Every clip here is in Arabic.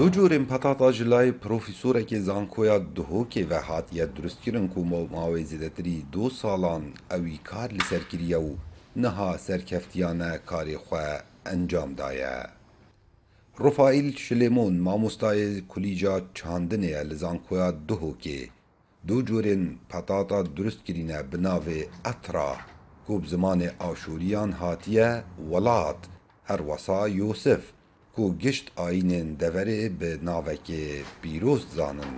دو جورên petata ji layê profîsorekê zankoya Duhokê ve hatiye duristkirin ku mawê zêdetirî du salan ew î kar li ser kiriye û niha serkeftiyane karê xwe encam daye. Rofaîl Şilêmon mamostayê kulîca çandinê ye li zankoya Duhokê. Du corên petata durist kirîne bi navê Etra ku bi zimanê Aşûriyan hatiye welat her wesa Yosif ku gişt ayînên deverê bi navekê pîroz zanin.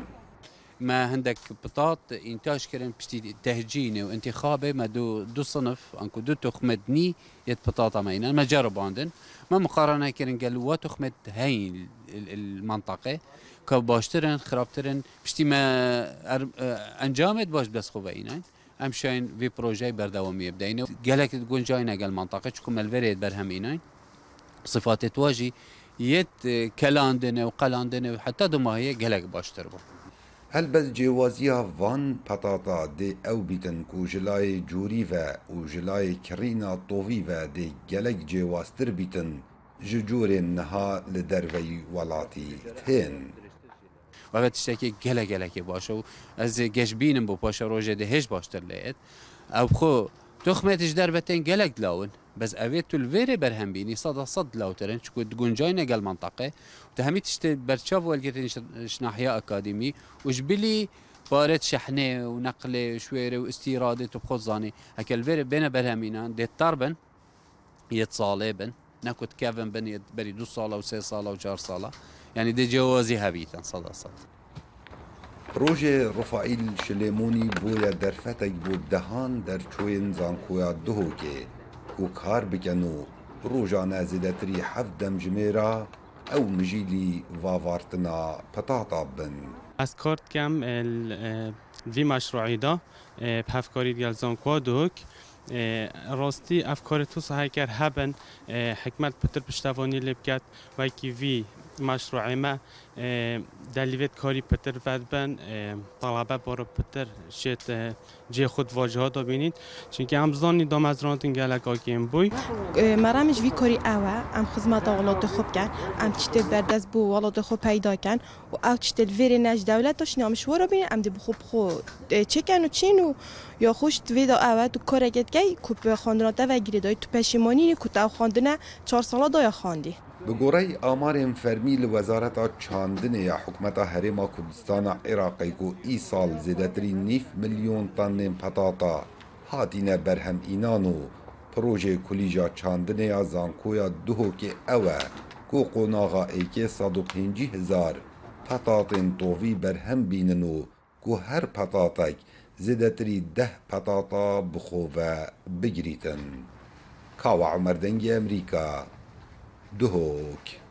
ما هندك بطاط انتاج كرن بشتي تهجيني وانتخابي ما دو دو صنف انكو دو تخمد ني يت بطاطا ماينا ما جرب عندن ما مقارنه كرن قال وا تخمد هاي المنطقة كباشترن خرابترن. بشتي ما انجامت باش بس خوبينا ام شاين في بروجي بردوامي بدينا قالك تقول جاينا قال منطقه تشكم الفريد برهمينا صفات تواجي يت كلاندنه وقلاندنه وحتى دما هي قالك باشتر بو. هەلبەت جێوازیە ڤان پەتاتا دێ ئەو بیتن و ژلای جووریڤە و ژلای کڕینا تۆڤیڤە دێ gelek جێوازتر بیتن ji جۆرên niha li derveyî welatî tên. و tiştekî gelek gelekê baş û ez ê geş bînim bu paşa rojê de hêj baştir lêet ew xwe toxmet ji derbetên gelek dilawin بس اوێت تو الوێرێ بەرهەمبینی سەدا سەد لاوترن چکو گونجای نەگەل منطقه. و هەمی تشتێ بەرچاو وەلگرتن شناحیا شەحنێ و نەقلێ شوێرە و استیرادێت و بخۆزانانی هەکەل وێرە بێنە بەرهەمینان دێتتار بن یەت ساڵێ بن. نەکوت کەڤن بن بەری دو ساڵە و سێ ساڵە و چهار ساڵە. ینی دەجێوازی هەبیتن سەدا سەد. Projê Rofa'îl Şilêmonî bûye derfetek bû dehan derçoyên zankoya Duhokê û kar bikin û rojane zêdetirî hev demjimêra ew mijîlî vavartina petata bin. از کارت کم وی مشروعی دا هفکاری دیگل زانکوا دوک راستی افکار تو کرد هبن حکمت پتر پشتوانی لب کرد و کی وی مشروع ما دلیوت کاری پتر ود بن طلبه بارو پتر. شد جه خود واجه ها بینید. چون که همزانی دام از رانتین گلک آگیم بوی. مرامش وی کاری اوه. ام خدمت اولاد خوب کن. ام چتل بردست بو اولاد خوب پیدا کن. و او چتل ویری نج دولت داشت نامش ورا بینید. ام دی بخوب خو چکن و چین و یا خوش ویدا اوه تو کار اگت گی؟ کوپ خواندناته و گیری دای تو پشیمانی کو تو خواندنه. چهار سالا دای خواندی. Bi gorey amarên fermî li Wezareta Çandinê ya Hikûmeta Herêma Kurdistana Iraqê ku îsal zêdetirî nîv milyon tanên petata hatîne berhemînan û projê kulîja çandinê ya zankoya Duhokê ew e ku qonaxa êkê sed û pêncî hezar petatên tovî berhem bînin û ku her petatek zêdetirî deh petata bixwe bigirîtin. Kawa دهوك